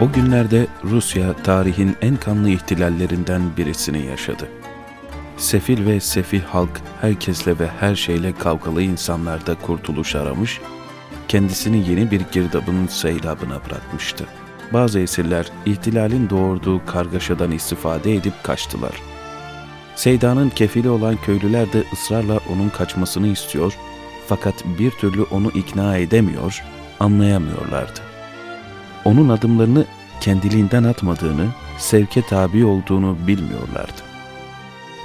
O günlerde Rusya tarihin en kanlı ihtilallerinden birisini yaşadı. Sefil ve sefih halk herkesle ve her şeyle kavgalı insanlarda kurtuluş aramış, kendisini yeni bir girdabın seylabına bırakmıştı. Bazı esirler ihtilalin doğurduğu kargaşadan istifade edip kaçtılar. Seydan'ın kefili olan köylüler de ısrarla onun kaçmasını istiyor fakat bir türlü onu ikna edemiyor, anlayamıyorlardı. Onun adımlarını kendiliğinden atmadığını, sevke tabi olduğunu bilmiyorlardı.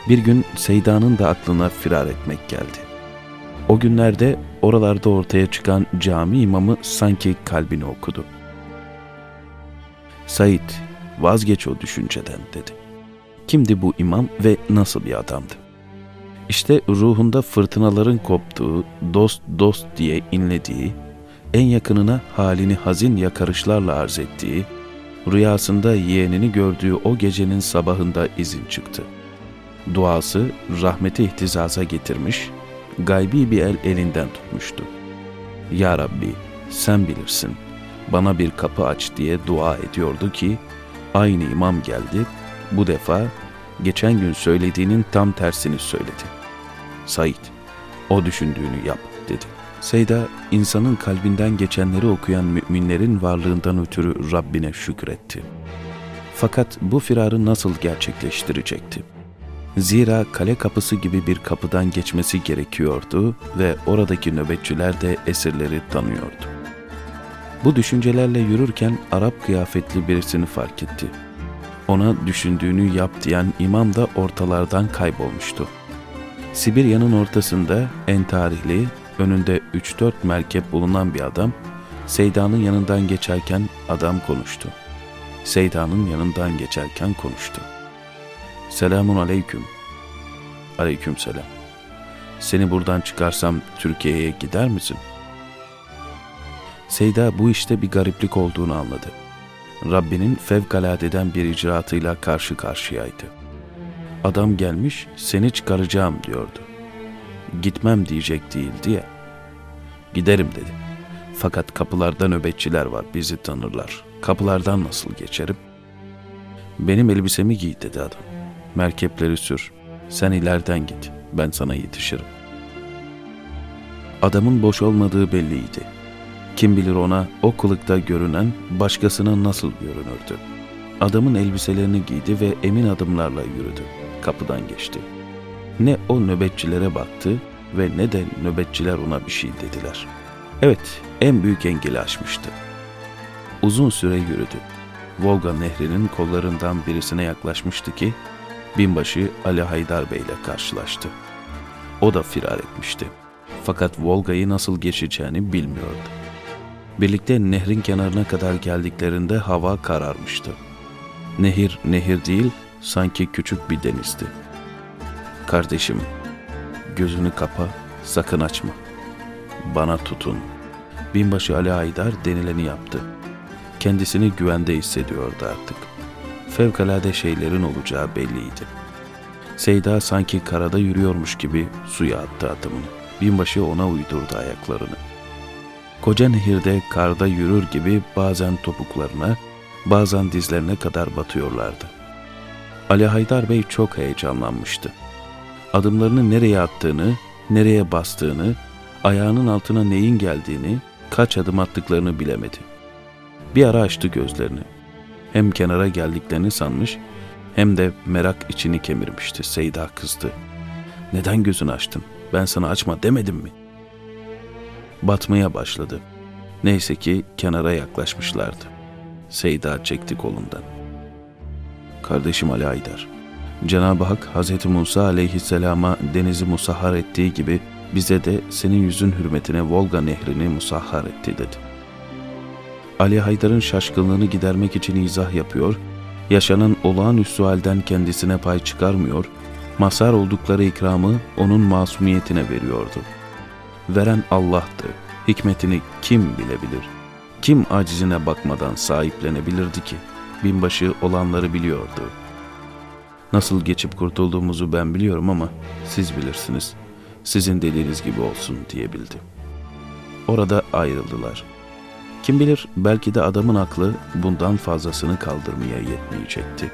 Bir gün Seyda'nın da aklına firar etmek geldi. O günlerde oralarda ortaya çıkan cami imamı sanki kalbini okudu. Said, vazgeç o düşünceden dedi. Kimdi bu imam ve nasıl bir adamdı? İşte ruhunda fırtınaların koptuğu, dost dost diye inlediği, en yakınına halini hazin yakarışlarla arz ettiği, rüyasında yeğenini gördüğü o gecenin sabahında izin çıktı. Duası rahmeti ihtizaza getirmiş, gaybi bir el elinden tutmuştu. Ya Rabbi sen bilirsin, bana bir kapı aç diye dua ediyordu ki, aynı imam geldi, bu defa geçen gün söylediğinin tam tersini söyledi. Said, o düşündüğünü yap dedi. Seyda, insanın kalbinden geçenleri okuyan müminlerin varlığından ötürü Rabbine şükretti. Fakat bu firarı nasıl gerçekleştirecekti? Zira kale kapısı gibi bir kapıdan geçmesi gerekiyordu ve oradaki nöbetçiler de esirleri tanıyordu. Bu düşüncelerle yürürken Arap kıyafetli birisini fark etti. Ona düşündüğünü yap diyen imam da ortalardan kaybolmuştu. Sibirya'nın ortasında en tarihli, önünde 3-4 merkep bulunan bir adam, Seyda'nın yanından geçerken adam konuştu. Seyda'nın yanından geçerken konuştu. Selamun aleyküm. Aleyküm selam. Seni buradan çıkarsam Türkiye'ye gider misin? Seyda bu işte bir gariplik olduğunu anladı. Rabbinin fevkaladeden bir icraatıyla karşı karşıyaydı. Adam gelmiş, seni çıkaracağım diyordu. Gitmem diyecek değildi ya. Giderim dedi. Fakat kapılarda nöbetçiler var, bizi tanırlar. Kapılardan nasıl geçerim? Benim elbisemi giy dedi adam. Merkepleri sür. Sen ileriden git. Ben sana yetişirim. Adamın boş olmadığı belliydi. Kim bilir ona o kılıkta görünen başkasına nasıl görünürdü. Adamın elbiselerini giydi ve emin adımlarla yürüdü. Kapıdan geçti. Ne o nöbetçilere baktı ve ne de nöbetçiler ona bir şey dediler. Evet, en büyük engeli aşmıştı. Uzun süre yürüdü. Volga nehrinin kollarından birisine yaklaşmıştı ki binbaşı Ali Haydar Bey ile karşılaştı. O da firar etmişti. Fakat Volga'yı nasıl geçeceğini bilmiyordu. Birlikte nehrin kenarına kadar geldiklerinde hava kararmıştı. Nehir nehir değil, sanki küçük bir denizdi. Kardeşim, gözünü kapa, sakın açma. Bana tutun. Binbaşı Ali Haydar denileni yaptı. Kendisini güvende hissediyordu artık. Fevkalade şeylerin olacağı belliydi. Seyda sanki karada yürüyormuş gibi suya attı adımını. Binbaşı ona uydurdu ayaklarını. Koca nehirde karda yürür gibi bazen topuklarına, bazen dizlerine kadar batıyorlardı. Ali Haydar Bey çok heyecanlanmıştı. Adımlarını nereye attığını, nereye bastığını, ayağının altına neyin geldiğini, kaç adım attıklarını bilemedi. Bir ara açtı gözlerini. Hem kenara geldiklerini sanmış, hem de merak içini kemirmişti. Seyda kızdı. Neden gözünü açtın? Ben sana açma demedim mi? Batmaya başladı. Neyse ki kenara yaklaşmışlardı. Seyda çekti kolundan. Kardeşim Ali Aydar, Cenab-ı Hak Hz. Musa aleyhisselama denizi musahhar ettiği gibi bize de senin yüzün hürmetine Volga nehrini musahhar etti dedi. Ali Haydar'ın şaşkınlığını gidermek için izah yapıyor, yaşanan olağanüstü halden kendisine pay çıkarmıyor, mazhar oldukları ikramı onun masumiyetine veriyordu. Veren Allah'tı, hikmetini kim bilebilir? Kim acizine bakmadan sahiplenebilirdi ki? Binbaşı olanları biliyordu. Nasıl geçip kurtulduğumuzu ben biliyorum ama siz bilirsiniz. Sizin dediğiniz gibi olsun diyebildi. Orada ayrıldılar. Kim bilir belki de adamın aklı bundan fazlasını kaldırmaya yetmeyecekti.